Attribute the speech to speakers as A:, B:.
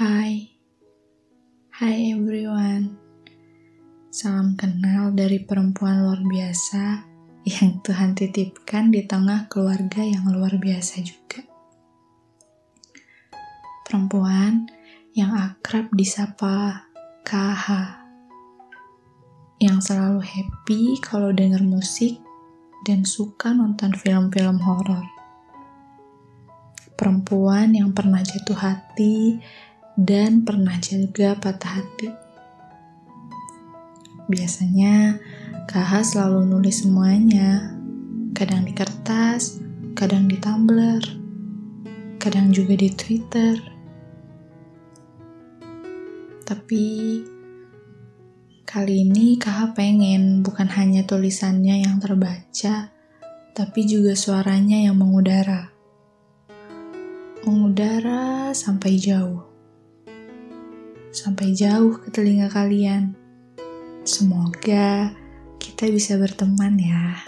A: Hai, hai everyone. Salam kenal dari perempuan luar biasa yang Tuhan titipkan di tengah keluarga yang luar biasa juga. Perempuan yang akrab disapa KH. Yang selalu happy kalau denger musik dan suka nonton film-film horor. Perempuan yang pernah jatuh hati dan pernah juga patah hati. Biasanya KH selalu nulis semuanya, kadang di kertas, kadang di Tumblr, kadang juga di Twitter. Tapi kali ini KH pengen bukan hanya tulisannya yang terbaca, tapi juga suaranya yang mengudara. Mengudara sampai jauh sampai jauh ke telinga kalian. Semoga kita bisa berteman ya.